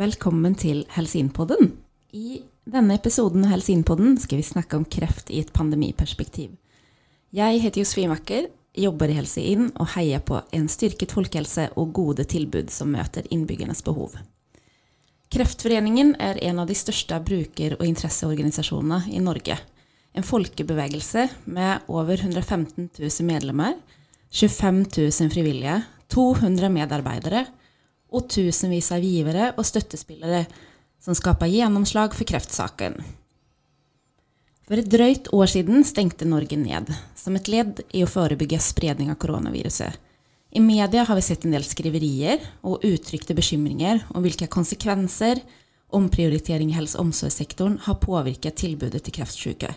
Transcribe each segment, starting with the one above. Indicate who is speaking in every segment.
Speaker 1: Velkommen til Helsinpodden. I denne episoden av Helsinpodden skal vi snakke om kreft i et pandemiperspektiv. Jeg heter Josefin Wacker, jobber i Helseinn og heier på en styrket folkehelse og gode tilbud som møter innbyggernes behov. Kreftforeningen er en av de største bruker- og interesseorganisasjonene i Norge. En folkebevegelse med over 115 000 medlemmer, 25 000 frivillige, 200 medarbeidere og tusenvis av givere og støttespillere som skaper gjennomslag for kreftsaken. For et drøyt år siden stengte Norge ned, som et ledd i å forebygge spredning av koronaviruset. I media har vi sett en del skriverier og uttrykte bekymringer om hvilke konsekvenser omprioritering i helse- og omsorgssektoren har påvirket tilbudet til kreftsyke.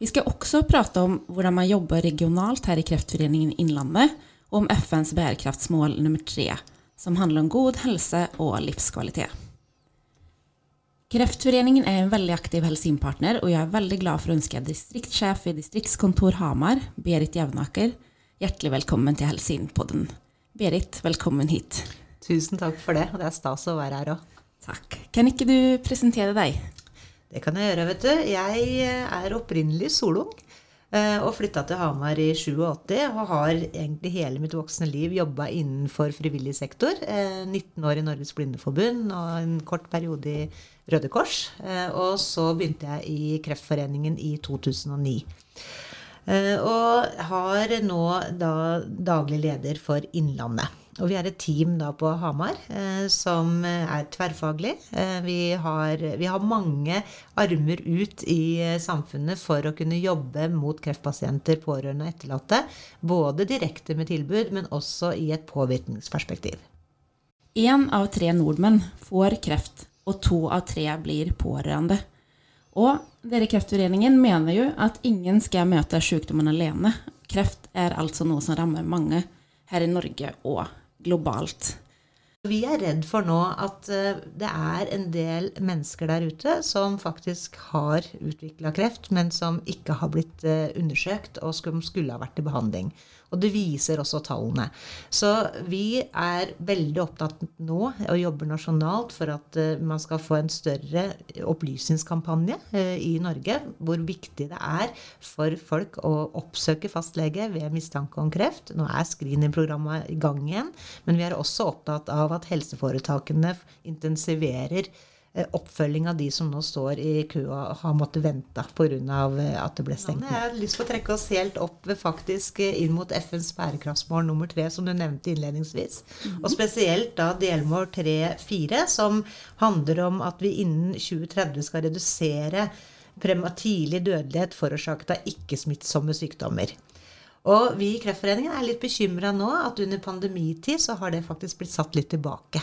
Speaker 1: Vi skal også prate om hvordan man jobber regionalt her i Kreftforeningen Innlandet, og om FNs bærekraftsmål nummer tre, som handler om god helse og livskvalitet. Kreftforeningen er en veldig aktiv helsepartner, og jeg er veldig glad for å ønske distriktssjef i distriktskontor Hamar, Berit Jevnaker, hjertelig velkommen til Helsinpodden. Berit, velkommen hit.
Speaker 2: Tusen takk for det, og det er stas å være her òg.
Speaker 1: Takk. Kan ikke du presentere deg?
Speaker 2: Det kan jeg gjøre, vet du. Jeg er opprinnelig solung. Eh, og flytta til Hamar i 87 og har egentlig hele mitt voksne liv jobba innenfor frivillig sektor. 19 eh, år i Norges Blindeforbund og en kort periode i Røde Kors. Eh, og så begynte jeg i Kreftforeningen i 2009. Og har nå da daglig leder for Innlandet. Og vi er et team da på Hamar eh, som er tverrfaglig. Eh, vi, har, vi, har, mange armer ut i eh, samfunnet for å kunne jobbe mot kreftpasienter, pårørende og etterlatte. Både direkte med tilbud, men også i et påvirkningsperspektiv.
Speaker 1: Én av tre nordmenn får kreft, og to av tre blir pårørende. Og dere i Kreftforeningen mener jo at ingen skal møte sykdommen alene. Kreft er altså noe som rammer mange her i Norge og globalt.
Speaker 2: Vi er redd for nå at eh, det er en del mennesker der ute som faktisk har utvikla kreft, men som ikke har blitt eh, undersøkt og skulle ha vært i behandling. Og det viser også tallene. Så vi er veldig opptatt nå og jobber nasjonalt for at uh, man skal få en større opplysningskampanje uh, i Norge. Hvor viktig det er for folk å oppsøke fastlege ved mistanke om kreft. Nå er screeningprogrammet i gang igjen, men vi er også opptatt av at helseforetakene intensiverer Eh, oppfølging av de som nå står i kø og har måttet vente pga. Eh, at det ble stengt. Jeg har lyst til å trekke oss helt opp faktisk eh, inn mot FNs bærekraftsmål nummer tre, som du nevnte innledningsvis. Mm -hmm. Og spesielt da delmål 3-4, som handler om at vi innen 2030 skal redusere tidlig dødelighet forårsaket av ikke-smittsomme sykdommer. Og vi i Kreftforeningen er litt bekymra nå at under pandemitid så har det faktisk blitt satt litt tilbake.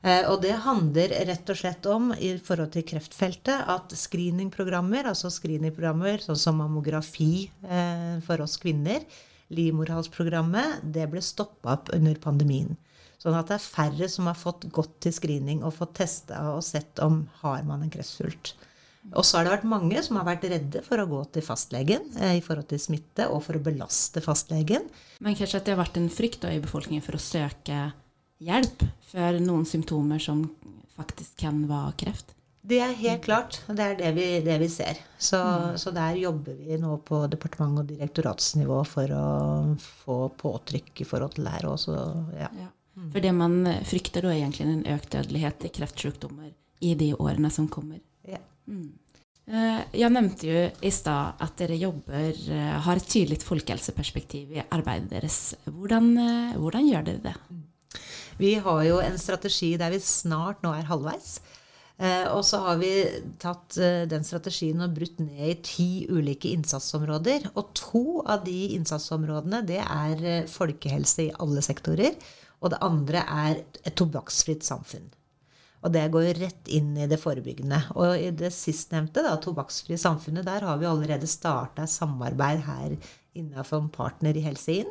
Speaker 2: Eh, og det handler rett og slett om i forhold til kreftfeltet at screeningprogrammer, altså screeningprogrammer sånn som mammografi eh, for oss kvinner, livmorhalsprogrammet, det ble stoppa opp under pandemien. Sånn at det er færre som har fått gått til screening og fått testa og sett om har man en kreftsvulst. Og så har det vært mange som har vært redde for å gå til fastlegen eh, i forhold til smitte, og for å belaste fastlegen.
Speaker 1: Men kanskje at det har vært en frykt i befolkningen for å søke hjelp for noen symptomer som faktisk kan være kreft?
Speaker 2: Det er helt klart. Det er det vi, det vi ser. Så, mm. så, der jobber vi nå på departement- og direktoratsnivå for å få påtrykk i forhold til det her også. Ja. Ja.
Speaker 1: Mm. For det man frykter da, er egentlig en økt dødelighet i kreftsykdommer i de årene som kommer. Ja. Mm. Eh, jeg nevnte jo i stad at dere jobber, eh, har et tydelig folkehelseperspektiv i arbeidet deres. Hvordan, eh, hvordan gjør dere det?
Speaker 2: Vi har jo en strategi der vi snart nå er halvveis. Eh, og så har vi tatt eh, den strategien og brutt ned i ti ulike innsatsområder. Og to av de innsatsområdene det er eh, folkehelse i alle sektorer. Og det andre er et tobakksfritt samfunn. Og det går rett inn i det forebyggende. Og i det sistnevnte, da, tobakksfrie samfunnet, der har vi allerede starta samarbeid her innenfor en partner i Helse Inn.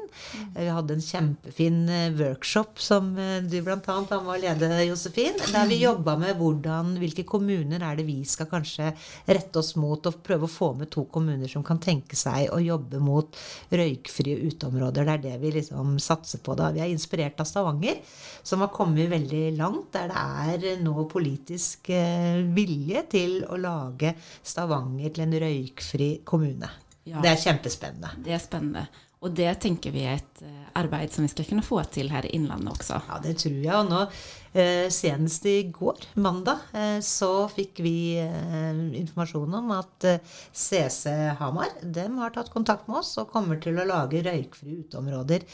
Speaker 2: Vi hadde en kjempefin eh, workshop som eh, du bl.a. var med å lede, Josefin. Der vi jobba med hvordan, hvilke kommuner er det vi skal kanskje rette oss mot, og prøve å få med to kommuner som kan tenke seg å jobbe mot røykfrie uteområder. Det er det vi liksom satser på da. Vi er inspirert av Stavanger, som har kommet veldig langt. Der det er nå politisk eh, vilje til å lage Stavanger til en røykfri kommune.
Speaker 1: Ja.
Speaker 2: Det er kjempespennende.
Speaker 1: Det er spennende. Og det tenker vi er et eh, arbeid som vi skal kunne få til her i Innlandet også.
Speaker 2: Ja, det tror jeg. Og nå, eh, senest i går, mandag, eh, så fikk vi informasjon om at CC Hamar dem har tatt kontakt med oss og kommer til å lage røykfrie uteområder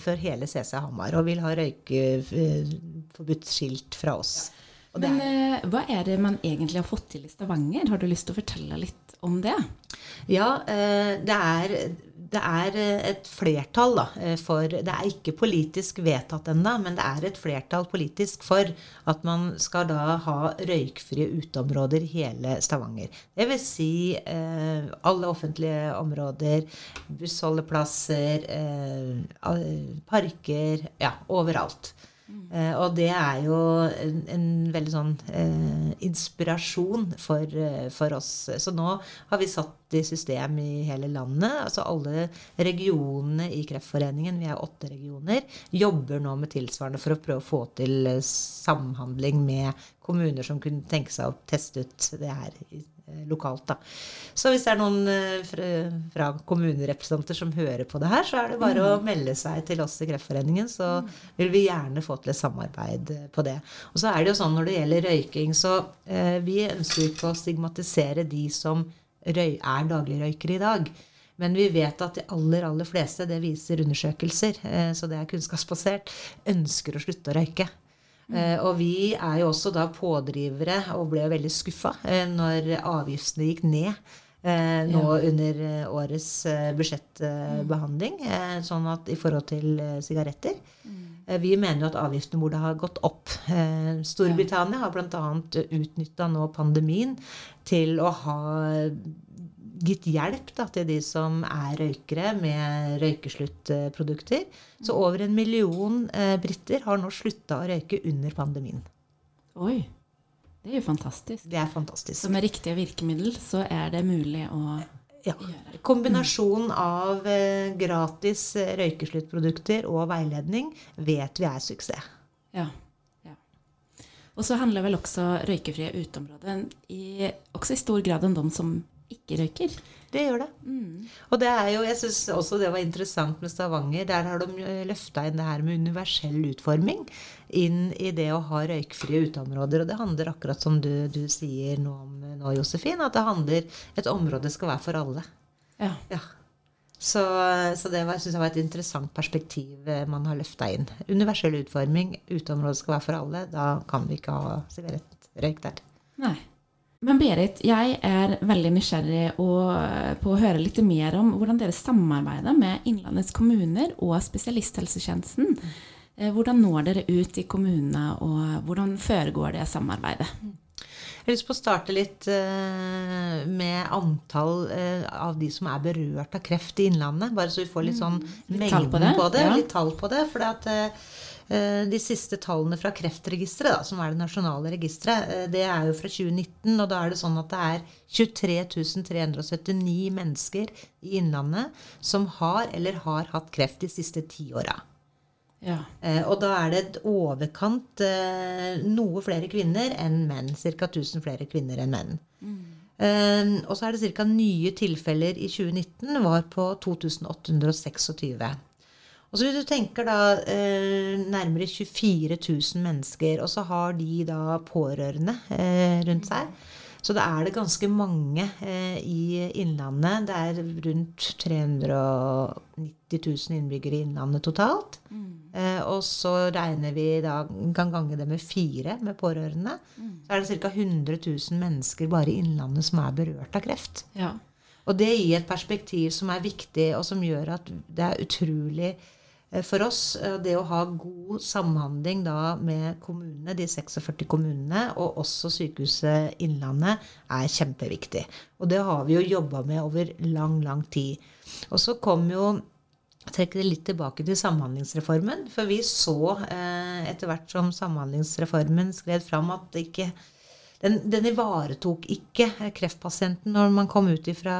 Speaker 2: for hele CC Hamar. Og vil ha røykeforbudt skilt fra oss.
Speaker 1: Men hva er det man egentlig har fått til i Stavanger? Har du lyst til å fortelle litt om det?
Speaker 2: Ja, eh, det er, det er eh, et flertall da, eh, for Det er ikke politisk vedtatt ennå, men det er et flertall politisk for at man skal da ha røykfrie uteområder i hele Stavanger. Det vil si alle offentlige områder, bussholdeplasser, parker Ja, overalt. Eh, og det er jo en, en veldig sånn eh, inspirasjon for, eh, for oss. Så nå har vi satt i system i hele landet. Altså alle regionene i Kreftforeningen, vi er åtte regioner, jobber nå med tilsvarende for å prøve å få til samhandling med kommuner som kunne tenke seg å teste ut det her i- lokalt. Da. Så hvis det er noen eh, fra, kommunerepresentanter som hører på det her, så er det bare å melde seg til oss i Kreftforeningen, så vil vi gjerne få til et samarbeid eh, på det. Og så er det jo sånn når det gjelder røyking, så eh, vi ønsker ikke å stigmatisere de som røy, er dagligrøykere i dag. Men vi vet at de aller aller fleste, det viser undersøkelser, eh, så det er kunnskapsbasert, ønsker å slutte å røyke. Eh, og vi er jo også da pådrivere og ble jo veldig skuffa eh, når avgiftene gikk ned eh, nå under eh, årets eh, budsjettbehandling. Eh, sånn at i forhold til sigaretter. Eh, vi mener jo at avgiftene burde ha gått opp. Storbritannia har bl.a. utnytta nå pandemien til å ha gitt hjelp da, til de som er røykere med røykesluttprodukter. Så over en million eh, briter har nå slutta å røyke under pandemien.
Speaker 1: Oi, det er jo fantastisk.
Speaker 2: Det er fantastisk.
Speaker 1: Så med riktige virkemiddel så er det mulig å
Speaker 2: Ja. Kombinasjonen av eh, gratis røykesluttprodukter og veiledning vet vi er suksess.
Speaker 1: Ja. ja. Og så handler vel også røykefrie uteområder i, også i stor grad om de som ikke røyker.
Speaker 2: Det gjør det. Og det er jo, jeg syns også det var interessant med Stavanger. Der har de løfta inn det her med universell utforming inn i det å ha røykfrie uteområder. Og det handler akkurat som du, du sier nå om nå, Josefin, at det handler Et område skal være for alle.
Speaker 1: Ja.
Speaker 2: Ja. Så, så det syns jeg var et interessant perspektiv eh, man har løfta inn. Universell utforming, uteområdet skal være for alle. Da kan vi ikke ha sigarettrøyk der.
Speaker 1: Nei. Men Berit, jeg er veldig nysgjerrig på å høre litt mer om hvordan dere samarbeider med Innlandets kommuner og spesialisthelsetjenesten. Eh, Hvordan når dere ut i kommunene, og hvordan foregår det samarbeidet?
Speaker 2: Jeg har lyst på å starte litt eh, med antall eh, av de som er berørt av kreft i Innlandet. Bare så vi får litt sånn
Speaker 1: Litt
Speaker 2: mengden
Speaker 1: på det,
Speaker 2: på det.
Speaker 1: ja.
Speaker 2: Litt tall på det. For at, eh, eh, de siste tallene fra Kreftregisteret, da, som er det nasjonale registeret, eh, det er jo fra 2019. Og da er det sånn at det er 23 379 mennesker i Innlandet som har eller har hatt kreft de siste ti åra.
Speaker 1: Ja.
Speaker 2: Eh, og da er det et overkant eh, noe flere kvinner enn menn. Ca. 1000 flere kvinner enn menn. Mm. og så er det ca. nye tilfeller i 2019 var på 2826. Og så hvis du tenker da eh, nærmere 24 000 mennesker, og så har de da pårørende eh, rundt seg. Så da er det ganske mange eh, i Innlandet. Det er rundt 390 000 innbyggere i Innlandet totalt. Eh, og så regner vi da, kan gange det med fire med pårørende. Så er det ca. 100 000 mennesker bare i Innlandet som er berørt av kreft.
Speaker 1: ja.
Speaker 2: Og det gir et perspektiv som er viktig, og som gjør at det er utrolig for oss, eh, det å ha god samhandling da med kommunene, de 46 kommunene, og også Sykehuset Innlandet, er kjempeviktig. Og det har vi jo jobba med over lang, lang tid. Og så kom jo trekker det litt tilbake til Samhandlingsreformen. For vi så eh, etter hvert som Samhandlingsreformen skred fram, at ikke, den, den, ivaretok ikke kreftpasienten når man kom ut fra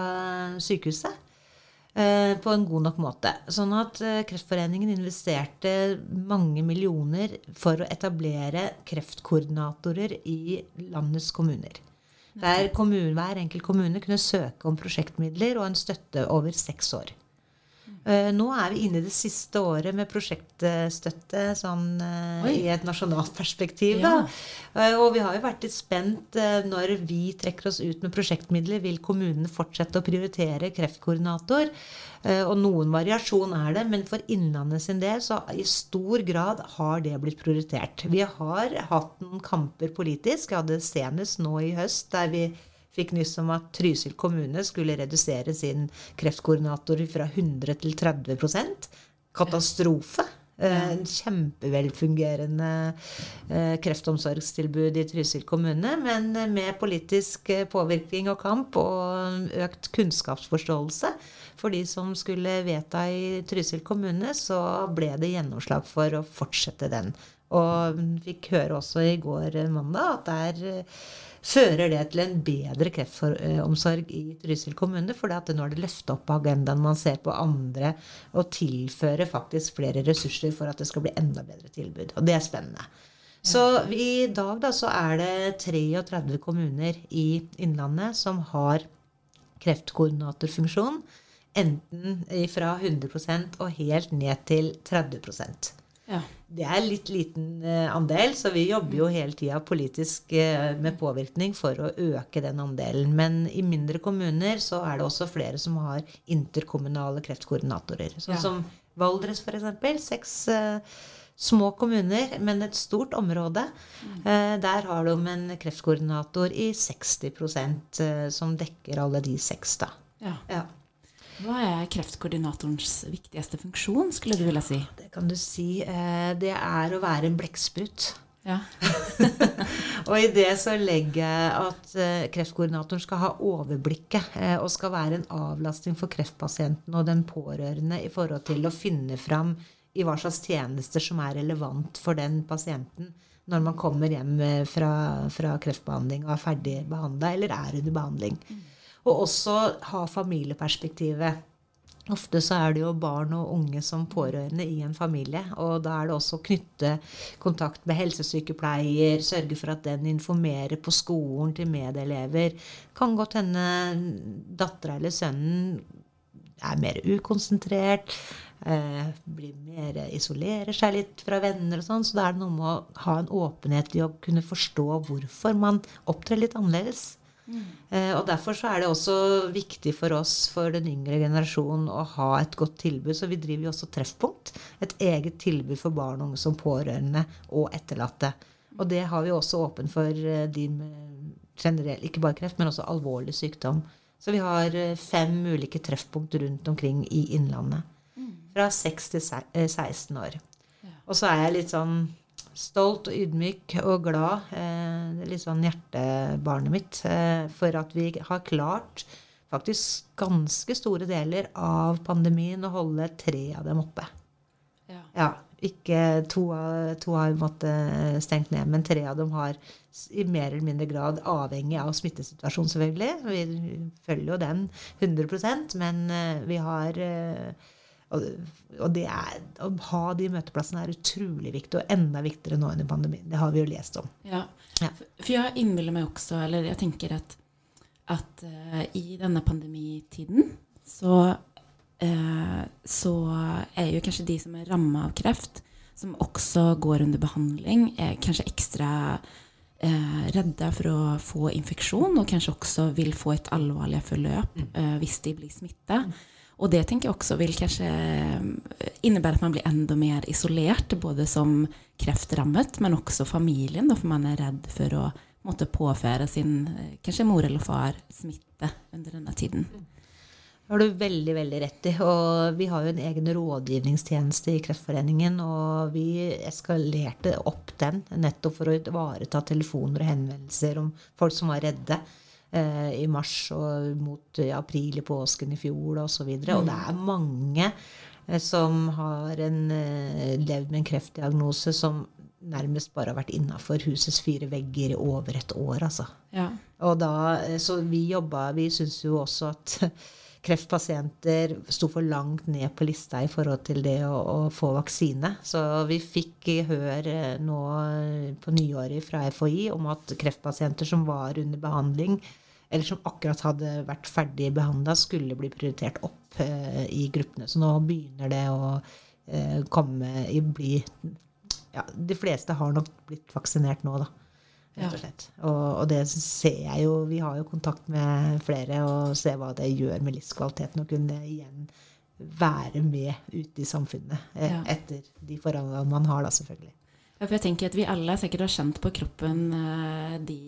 Speaker 2: sykehuset. Eh, på en god nok måte. Sånn at eh, Kreftforeningen investerte mange millioner for å etablere kreftkoordinatorer i landets kommuner. Der kommune, hver enkelt kommune kunne søke om prosjektmidler og en støtte over seks år. Eh, nå er vi inne i det siste året med prosjektstøtte sånn, uh, i et nasjonalt perspektiv. Ja. Uh, og vi har jo vært litt spent når vi trekker oss ut med prosjektmidler. Vil kommunene fortsette å prioritere kreftkoordinator? og noen variasjon er det, men for Innlandet sin del så i stor grad har det blitt prioritert. Vi har hatt noen kamper politisk. Jeg hadde senest nå i høst der vi fikk nyss om at Trysil kommune skulle redusere sin kreftkoordinator fra 100 til 30% Katastrofe. Eh, en kjempevelfungerende eh, kreftomsorgstilbud i Trysil kommune, men med politisk eh, påvirkning og kamp og økt kunnskapsforståelse for de som skulle vedta i Trysil kommune, så ble det gjennomslag for å fortsette den. Og fikk høre også i går mandag at det er fører det til en bedre kreftomsorg i Trysil kommune. For nå er det løfta opp på agendaen. Man ser på andre og tilfører faktisk flere ressurser for at det skal bli enda bedre tilbud. Og det er spennende. Så i dag da, så er det 33 kommuner i Innlandet som har kreftkoordinatorfunksjon. Enten fra 100% og helt ned til 30 ja. Det er litt liten eh, andel, så vi jobber jo hele tida politisk eh, med påvirkning for å øke den andelen. Men i mindre kommuner så er det også flere som har interkommunale kreftkoordinatorer. Sånn ja. som Valdres, f.eks. Seks uh, små kommuner, men et stort område. Uh, der har de en kreftkoordinator i 60 uh, som dekker alle de seks. da. Ja. ja.
Speaker 1: Hva er kreftkoordinatorens viktigste funksjon, skulle du ville si?
Speaker 2: Det kan du si. Eh, det er å være en blekksprut. Ja. og i det så legger jeg at eh, kreftkoordinatoren skal ha overblikket eh, og skal være en avlastning for kreftpasienten og den pårørende i forhold til å finne fram i hva slags tjenester som er relevant for den pasienten når man kommer hjem fra, fra kreftbehandling og er ferdig behandla eller er under behandling. Mm. Og også ha familieperspektivet. Ofte så er det jo barn og unge som pårørende i en familie. Og da er det også å knytte kontakt med helsesykepleier, sørge for at den informerer på skolen til medelever. Kan godt hende dattera eller sønnen er mer ukonsentrert. Eh, blir mer, isolerer seg litt fra venner og sånn. Så da er det noe med å ha en åpenhet i å kunne forstå hvorfor man opptrer litt annerledes. Eh, og Derfor så er det også viktig for oss, for den yngre generasjonen, å ha et godt tilbud. Så vi driver jo også Treffpunkt. Et eget tilbud for barn og unge som pårørende og etterlatte. Og det har vi også åpent for eh, de med generell, ikke bare kreft, men også alvorlig sykdom. Så vi har eh, fem ulike treffpunkt rundt omkring i Innlandet. Fra 6 til 16 år. Og så er jeg litt sånn stolt og ydmyk og glad. Eh, det litt sånn hjertebarnet mitt. Eh, for at vi har klart faktisk ganske store deler av pandemien å holde tre av dem oppe. Ja. ja ikke to, to har måttet stengt ned, men tre av dem har i mer eller mindre grad, avhengig av smittesituasjonen selvfølgelig Vi følger jo den 100% men eh, vi har og, og det er, å ha de møteplassene er utrolig viktig, og enda viktigere nå under pandemien. Det har vi jo lest om.
Speaker 1: Ja, ja. For jeg innbiller meg også, eller jeg tenker at, at uh, i denne pandemitiden så, uh, så er jo kanskje de som er ramma av kreft, som også går under behandling, er kanskje ekstra uh, redde for å få infeksjon, og kanskje også vil få et alvorlig forløp mm. hvis de blir smitta. Mm. Og det tenker jeg også vil kanskje eh, innebære at man blir enda mer isolert, både som kreftrammet, men også familien, for man er redd for å måtte påføre sin eh, kanskje mor eller far smitte under denne tiden.
Speaker 2: Det har du veldig veldig rett i. Og vi har jo en egen rådgivningstjeneste i Kreftforeningen. Og vi eskalerte opp den nettopp for å ivareta telefoner og henvendelser om folk som var redde i mars og mot ja, april i påsken i fjor osv. Og, så og det er mange eh, som har en, eh, levd med en kreftdiagnose som nærmest bare har vært innafor husets fire vegger i over et år, altså.
Speaker 1: Ja.
Speaker 2: Og da, eh, så vi jobba Vi syns jo også at kreftpasienter sto for langt ned på lista i forhold til det å, å få vaksine. Så vi fikk hør eh, nå på nyåret fra FHI om at kreftpasienter som var under behandling, eller som akkurat hadde vært ferdig behandla, skulle bli prioritert opp eh, i gruppene. Så nå begynner det å eh, komme i bli ja, De fleste har nok blitt vaksinert nå, da. Rett og slett. Og, og det ser jeg jo Vi har jo kontakt med flere og ser hva det gjør med livskvaliteten å kunne igjen være med ute i samfunnet eh,
Speaker 1: Ja.
Speaker 2: etter de forholdene man har, da, selvfølgelig.
Speaker 1: Ja, for jeg tenker at vi alle sikkert har kjent på kroppen eh, de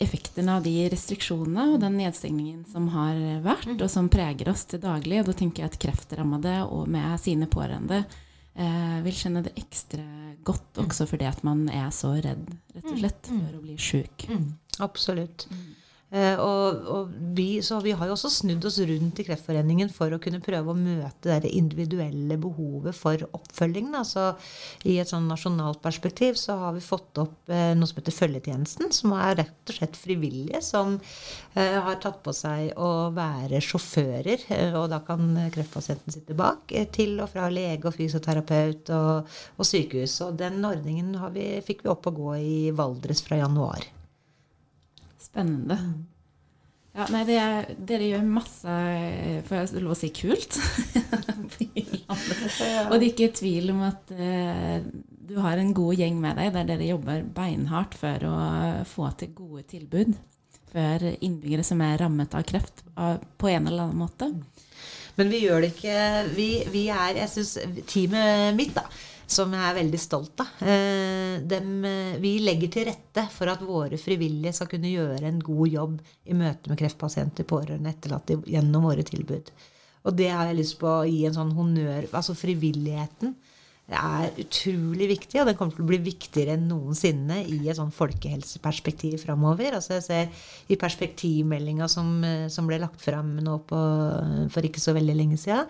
Speaker 1: effektene av de restriksjonene og den nedstengningen som har vært, og som preger oss til daglig. Og da tenker jeg at kreftrammede og med sine pårørende eh, vil kjenne det ekstra godt også fordi at man er så redd, rett og slett, for å bli sjuk.
Speaker 2: Absolutt. Eh, og, og vi, så vi har jo også snudd oss rundt i Kreftforeningen for å kunne prøve å møte det individuelle behovet for oppfølging. Da. Så I et sånn nasjonalt perspektiv så har vi fått opp eh, noe som heter Følgetjenesten, som er rett og slett frivillige som eh, har tatt på seg å være sjåfører. Eh, og da kan kreftpasienten sitte bak eh, til og fra lege og fysioterapeut og, og sykehus. Og den ordningen vi, fikk vi opp å gå i Valdres fra januar.
Speaker 1: Spennende. Ja, nei, det er, dere gjør masse Får jeg lov å si kult? Og det er ikke tvil om at eh, du har en god gjeng med deg der dere jobber beinhardt for å få til gode tilbud for innbyggere som er rammet av kreft av, på en eller annen måte.
Speaker 2: Men vi gjør det ikke Vi, vi er, jeg syns teamet mitt, da, som jeg er veldig stolt av, eh, dem, eh, vi legger til rette for at våre frivillige skal kunne gjøre en god jobb i møte med kreftpasienter, pårørende, etterlatte gjennom våre tilbud. Og det har jeg lyst på å gi en sånn honnør Altså frivilligheten er utrolig viktig, og den kommer til å bli viktigere enn noensinne i et sånn folkehelseperspektiv framover. Altså jeg ser I perspektivmeldinga som, eh, som ble lagt fram nå på, for ikke så veldig lenge siden,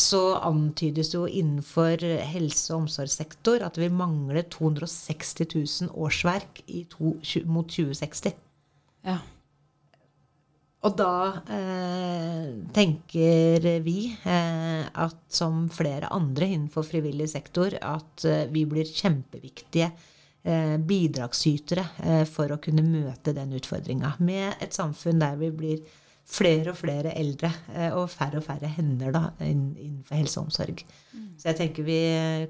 Speaker 2: så antydes jo innenfor helse- og omsorgssektor at vi mangler 260 000 årsverk i to, mot 2060.
Speaker 1: Ja.
Speaker 2: Og da eh, tenker vi eh, at som flere andre innenfor frivillig sektor at eh, vi blir kjempeviktige eh, bidragsytere eh, for å kunne møte den utfordringa. Med et samfunn der vi blir flere og flere eldre eh, og færre og færre hender da, innenfor helse og omsorg. Så jeg tenker vi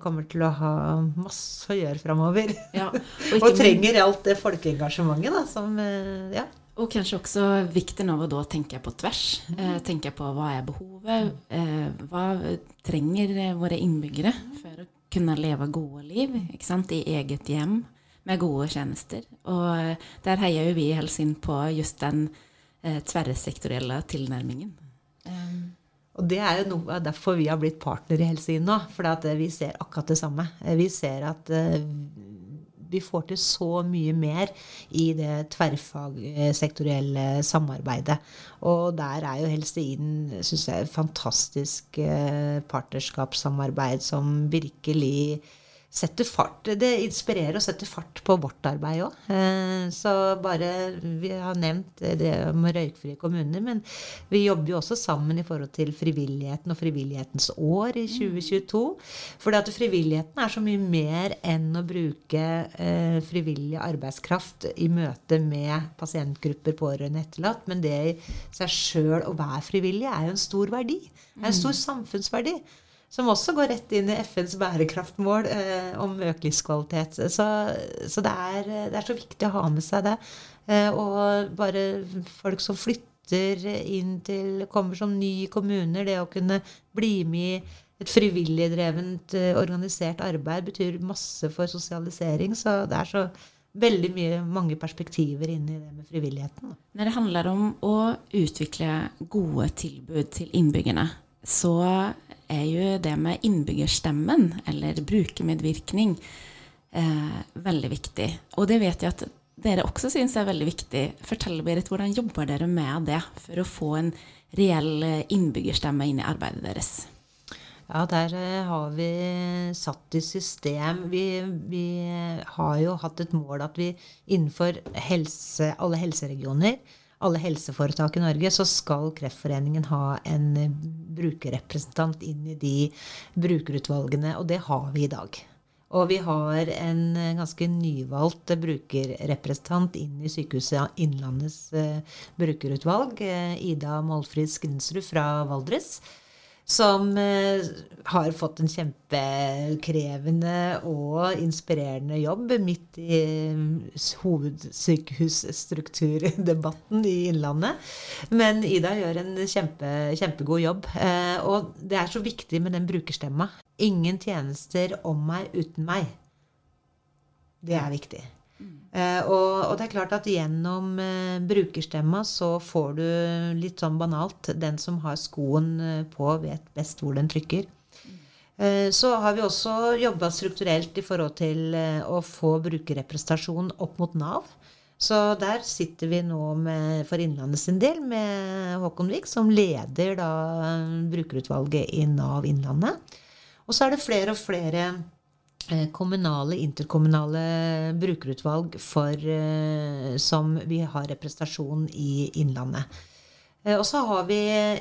Speaker 2: kommer til å ha masse å gjøre framover.
Speaker 1: ja.
Speaker 2: Og,
Speaker 1: og,
Speaker 2: trenger alt det folkeengasjementet da, som eh, ja,
Speaker 1: Og kanskje også vikten av å da tenke på tvers. Eh, tenke på hva er behovet, eh, hva trenger eh, våre innbyggere for å kunne leve gode liv i eget hjem med gode tjenester. Og eh, der heier jo vi i Helsing på just den eh, tverrsektorielle tilnærmingen. Um,
Speaker 2: Og det er jo noe av derfor vi har blitt partnere i Helse nå. For eh, vi ser akkurat det samme. Eh, Vi ser at uh, vi får til så mye mer i det tverrfagsektorielle samarbeidet. Og der er jo Helse syns jeg, et fantastisk eh, partnerskapssamarbeid som virkelig setter fart. Det inspirerer og setter fart på vårt arbeid òg. Så bare Vi har nevnt det om røykfrie kommuner, men vi jobber jo også sammen i forhold til frivilligheten og frivillighetens år i 2022. For at frivilligheten er så mye mer enn å bruke eh, frivillig arbeidskraft i møte med pasientgrupper, pårørende, etterlatt. Men det i seg sjøl å være frivillig er jo en stor verdi. Det er en stor samfunnsverdi. Som også går rett inn i FNs bærekraftmål eh, om økt livskvalitet. Så, så det, er, det er så viktig å ha med seg det. Eh, og bare folk som flytter inn til Kommer som nye kommuner, det å kunne bli med i et frivillig drevent organisert arbeid betyr masse for sosialisering. Så det er så veldig mye, mange perspektiver inn i det med frivilligheten.
Speaker 1: Når det handler om å utvikle gode tilbud til innbyggerne, så er jo det med innbyggerstemmen, eller brukermedvirkning, eh, veldig viktig. Og det vet jeg at dere også syns er veldig viktig. Fortell Berit, hvordan jobber dere med det for å få en reell eh, innbyggerstemme inn i arbeidet deres?
Speaker 2: Ja, der eh, har vi satt i system Vi, vi har jo hatt et mål at vi innenfor helse, alle helseregioner, alle helseforetak i Norge, så skal Kreftforeningen ha en eh, brukerrepresentant inn i de brukerutvalgene. Og det har vi i dag. Og vi har en eh, ganske nyvalgt brukerrepresentant inn i Sykehuset Innlandets brukerutvalg. Ida Målfrid Skrinsrud fra Valdres som eh, har fått en kjempekrevende og inspirerende jobb midt i eh, hovedsykehusstrukturdebatten i Innlandet. Men Ida gjør en kjempe, kjempegod jobb. Eh, og det er så viktig med den brukerstemma. Ingen tjenester om meg uten meg. Det er viktig. Uh, og, og, det er klart at gjennom uh, brukerstemma så får du litt sånn banalt Den som har skoen uh, på, vet best hvor den trykker. så har vi også jobba strukturelt i forhold til å få brukerrepresentasjon opp mot Nav. Så der sitter vi nå med, for Innlandet sin del med Håkon Wiik, som leder da brukerutvalget i Nav Innlandet. Og så er det flere og flere Eh, kommunale, interkommunale brukerutvalg for, eh, som vi har representasjon i Innlandet. Eh, og så har vi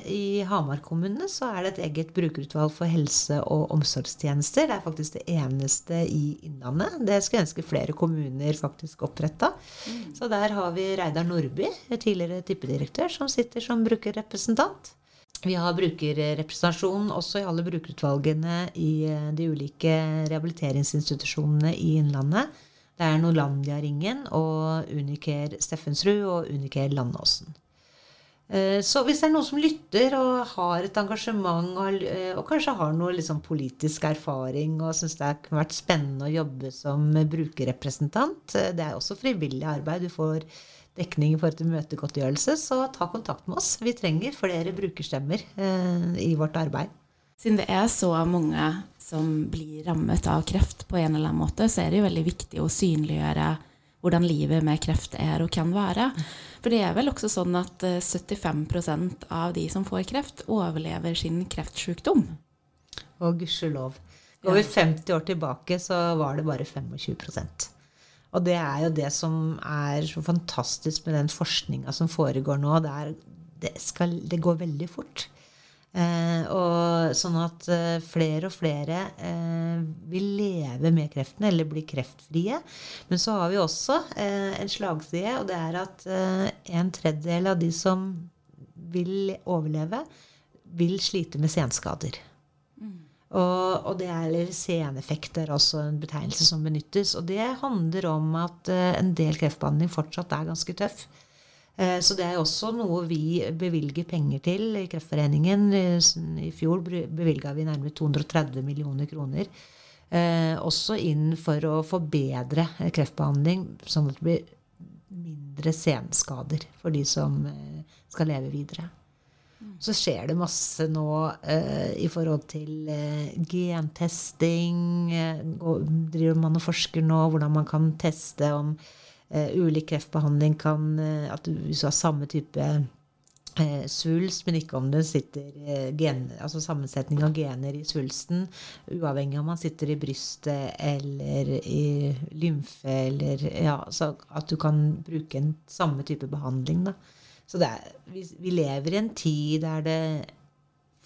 Speaker 2: i Hamar kommune så er det et eget brukerutvalg for helse- og omsorgstjenester. Det er faktisk det eneste i Innlandet. Det skulle ønske flere kommuner faktisk oppretta. Mm. Så der har vi Reidar Nordby, tidligere tippedirektør, som sitter som brukerrepresentant. Vi har brukerrepresentasjon også i alle brukerutvalgene i eh, de ulike rehabiliteringsinstitusjonene i Innlandet. Det er Norlandia-ringen og Uniker Steffensrud og Uniker Landåsen. Eh, så hvis det er noen som lytter og har et engasjement og, eh, og kanskje har noe liksom politisk erfaring og syns det har vært spennende å jobbe som brukerrepresentant Det er også frivillig arbeid. Du får dekning i forhold til møtegodtgjørelse, så ta kontakt med oss. Vi trenger flere brukerstemmer eh, i vårt arbeid.
Speaker 1: Siden det er så mange som blir rammet av kreft på en eller annen måte, så er det jo veldig viktig å synliggjøre hvordan livet med kreft er og kan være. For det er vel også sånn at 75 eh, av de som får kreft, overlever sin kreftsykdom.
Speaker 2: Og gudskjelov. Går vi 50 år tilbake, så var det bare 25 og det er jo det som er så fantastisk med den forskninga som foregår nå. Det, er, det, skal, det går veldig fort. Eh, og sånn at eh, flere og flere eh, vil leve med kreften eller bli kreftfrie. Men så har vi også eh, en slagside, og det er at eh, en tredjedel av de som vil overleve, vil slite med senskader. Og, og det er eller seneffekt er også en betegnelse som benyttes. Og det handler om at uh, en del kreftbehandling fortsatt er ganske tøff. Uh, så det er også noe vi bevilger penger til i Kreftforeningen. I fjor bevilga vi nærmere 230 millioner kroner. Også inn for å forbedre kreftbehandling, sånn at det blir mindre senskader for de som skal leve videre. Så skjer det masse nå eh, i forhold til eh, gentesting. Og driver man og forsker nå hvordan man kan teste om eh, ulik kreftbehandling kan eh, At du har samme type eh, svulst, men ikke om det sitter gen, altså sammensetning av gener i svulsten, uavhengig om man sitter i brystet eller i lymfe eller Ja, så at du kan bruke en samme type behandling, da. Så er, vi, vi, lever i en tid der det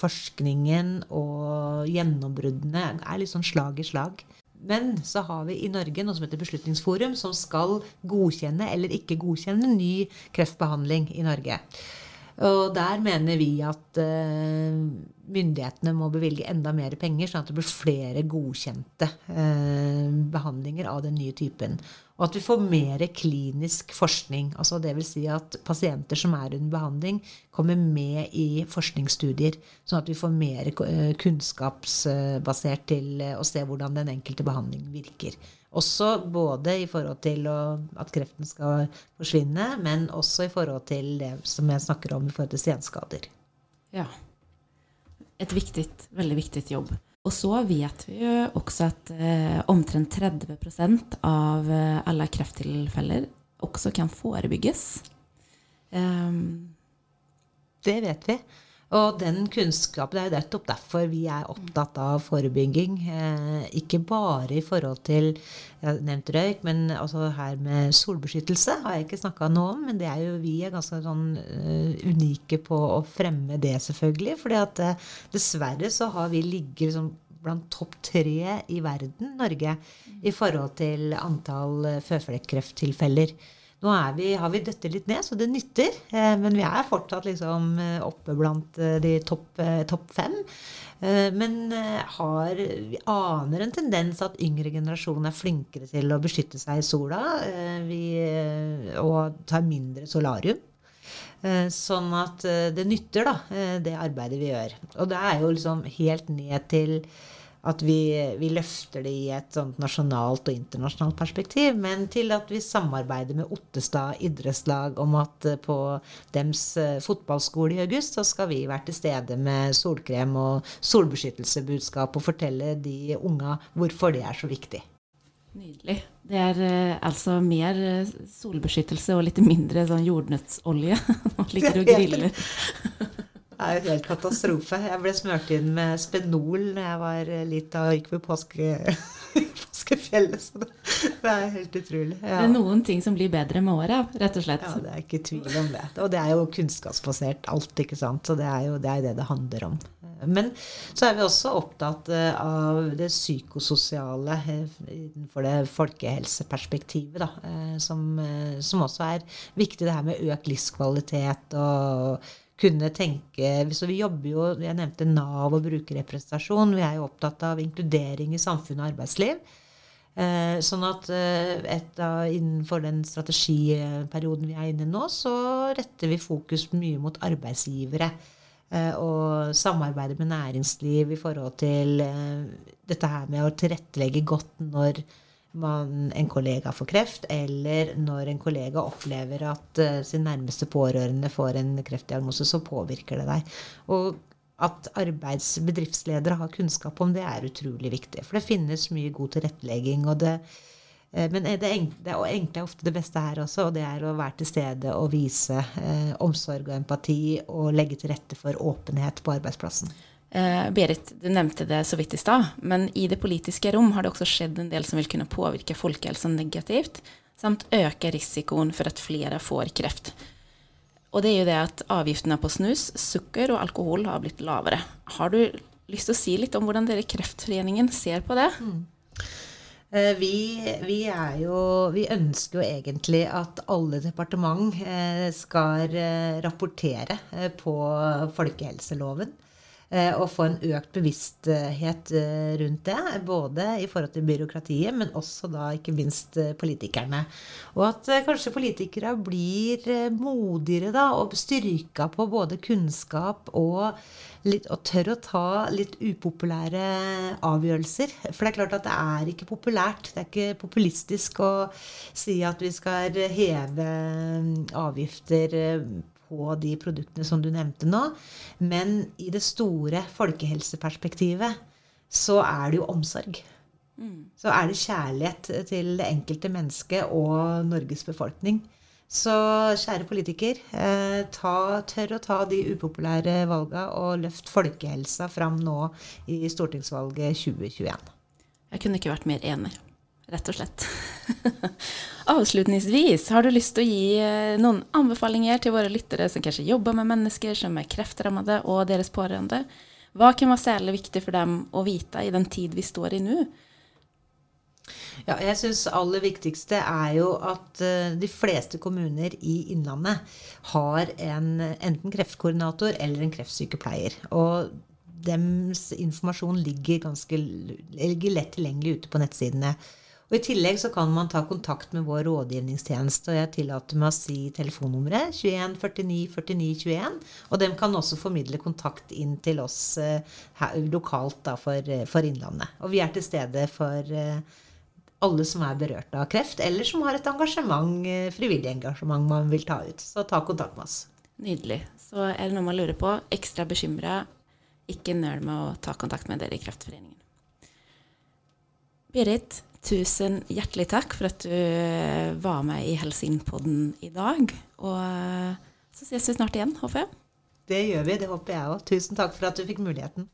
Speaker 2: forskningen og gjennombruddene er litt sånn slag i slag. Men så har vi i Norge noe som heter Beslutningsforum, som skal godkjenne eller ikke godkjenne ny kreftbehandling i Norge. Og der mener vi at uh, myndighetene må bevilge enda mer penger, sånn at det blir flere godkjente eh, behandlinger av den nye typen. Og at vi får mer klinisk forskning. altså Dvs. Si at pasienter som er under behandling, kommer med i forskningsstudier. Sånn at vi får mer eh, kunnskapsbasert til å se hvordan den enkelte behandling virker. Også både i forhold til at kreften skal forsvinne, men også i forhold til det som jeg snakker om i forhold til senskader.
Speaker 1: Ja. Et viktig, veldig viktig jobb. Og så vet vi jo også at eh, omtrent 30 av eh, alle krefttilfeller også kan forebygges. Um,
Speaker 2: det vet vi. Og den kunnskapen, er jo nettopp derfor vi er opptatt av forebygging. Eh, ikke bare i forhold til jeg har nevnt røyk, men altså her med solbeskyttelse har jeg ikke snakka noe om. Men det er jo, vi er ganske sånn uh, unike på å fremme det, selvfølgelig. fordi at uh, dessverre så har vi ligget liksom blant topp tre i verden, Norge, i forhold til antall føflekkrefttilfeller. Nå vi, har vi døttet litt ned, så det nytter. Eh, men vi er fortsatt liksom eh, oppe blant eh, de topp top fem. Men har, vi aner en tendens at yngre generasjon er flinkere til å beskytte seg i sola vi, og tar mindre solarium. Sånn at det nytter, da, det arbeidet vi gjør. Og det er jo liksom helt ned til at vi, vi, løfter det i et sånt nasjonalt og internasjonalt perspektiv, men til at vi samarbeider med Ottestad idrettslag om at eh, på dems eh, fotballskole i august så skal vi være til stede med solkrem og solbeskyttelsebudskap og fortelle de unga hvorfor det er så viktig.
Speaker 1: Nydelig. Det er eh, altså mer solbeskyttelse og litt mindre sånn jordnøttsolje. Nå ligger du og griller.
Speaker 2: Det er jo helt katastrofe. Jeg ble smurt inn med Spenol når jeg var lita og gikk på påske, påskefjellet. Så det, det, er helt utrolig.
Speaker 1: Ja. Det er noen ting som blir bedre med åra, rett og slett.
Speaker 2: Ja, det er ikke tvil om det. Og det er jo kunnskapsbasert alt, ikke sant. Så det er jo det, er det det handler om. Men så er vi også opptatt eh, av det psykososiale eh, innenfor det folkehelseperspektivet, da. Eh, som, som også er viktig, det her med økt livskvalitet og kunne tenke Så vi jobber jo Jeg nevnte Nav og brukerrepresentasjon. Vi er jo opptatt av inkludering i samfunn og arbeidsliv. Eh, sånn at eh, et, innenfor den strategiperioden vi er inne i nå, så retter vi fokus mye mot arbeidsgivere. Eh, og samarbeide med næringsliv i forhold til dette her med å tilrettelegge godt når man, en kollega får kreft, eller når en kollega opplever at uh, sin nærmeste pårørende får en kreftdiagnose, så påvirker det deg. Og at arbeidsbedriftsledere har kunnskap om det, er utrolig viktig. For det finnes mye god tilrettelegging. og det uh, men det, og enkle er ofte det beste her også, og det er å være til stede og vise uh, omsorg og empati og legge til rette for åpenhet på arbeidsplassen.
Speaker 1: Eh, Berit, du nevnte det så vidt i stad, men i det politiske rom har det også skjedd en del som vil kunne påvirke folkehelsen negativt, samt øke risikoen for at flere får kreft. Og det er jo det at avgiftene på snus, sukker og alkohol har blitt lavere. Har du lyst til å si litt om hvordan dere i Kreftforeningen ser på det? Mm.
Speaker 2: Vi, vi, jo, vi, ønsker jo egentlig at alle departement eh, skal eh, rapportere på folkehelseloven. Eh, og få en økt bevissthet eh, rundt det. Både i forhold til byråkratiet, men også da ikke minst eh, politikerne. Og at kanskje politikere blir modigere da, og styrka på både kunnskap og, litt, og tør å ta litt upopulære avgjørelser. For det er klart at det er ikke populært. Det er ikke populistisk å si at vi skal heve avgifter på de produktene som du nevnte nå. Men i det store folkehelseperspektivet så er det jo omsorg. Mm. Så er det kjærlighet til det enkelte mennesket og Norges befolkning. Så kjære politiker, eh, ta, tør å ta de upopulære valga og løft folkehelsa fram nå i stortingsvalget 2021.
Speaker 1: Jeg kunne ikke vært mer enig rett og slett. Avslutningsvis, har du lyst til å gi eh, noen anbefalinger til våre lyttere som kanskje jobber med mennesker som er kreftrammede og deres pårørende? Hva kan være særlig viktig for dem å vite i den tid vi står i nå?
Speaker 2: Ja, jeg synes aller viktigste er jo at uh, de fleste kommuner i Innlandet har en, enten kreftkoordinator eller en kreftsykepleier. Og dems informasjon ligger, ganske, ligger lett tilgjengelig ute på nettsidene. Og I tillegg så kan man ta kontakt med vår rådgivningstjeneste. og Jeg tillater meg å si telefonnummeret 21 49 49 21. Og de kan også formidle kontakt inn til oss eh, her, lokalt da, for, eh, for, Innlandet. Og vi er til stede for eh, alle som er berørt av kreft, eller som har et engasjement, frivillig engasjement man vil ta ut. Så ta kontakt med oss.
Speaker 1: Nydelig. Så er det noe man lurer på, ekstra bekymra, ikke nøl med å ta kontakt med dere i Kreftforeningen. Berit, tusen hjertelig takk for at du eh, var med i Helsingpodden i dag. Og eh, så ses vi snart igjen, håper jeg.
Speaker 2: Det gjør vi, det håper jeg òg. Tusen takk for at du fikk muligheten.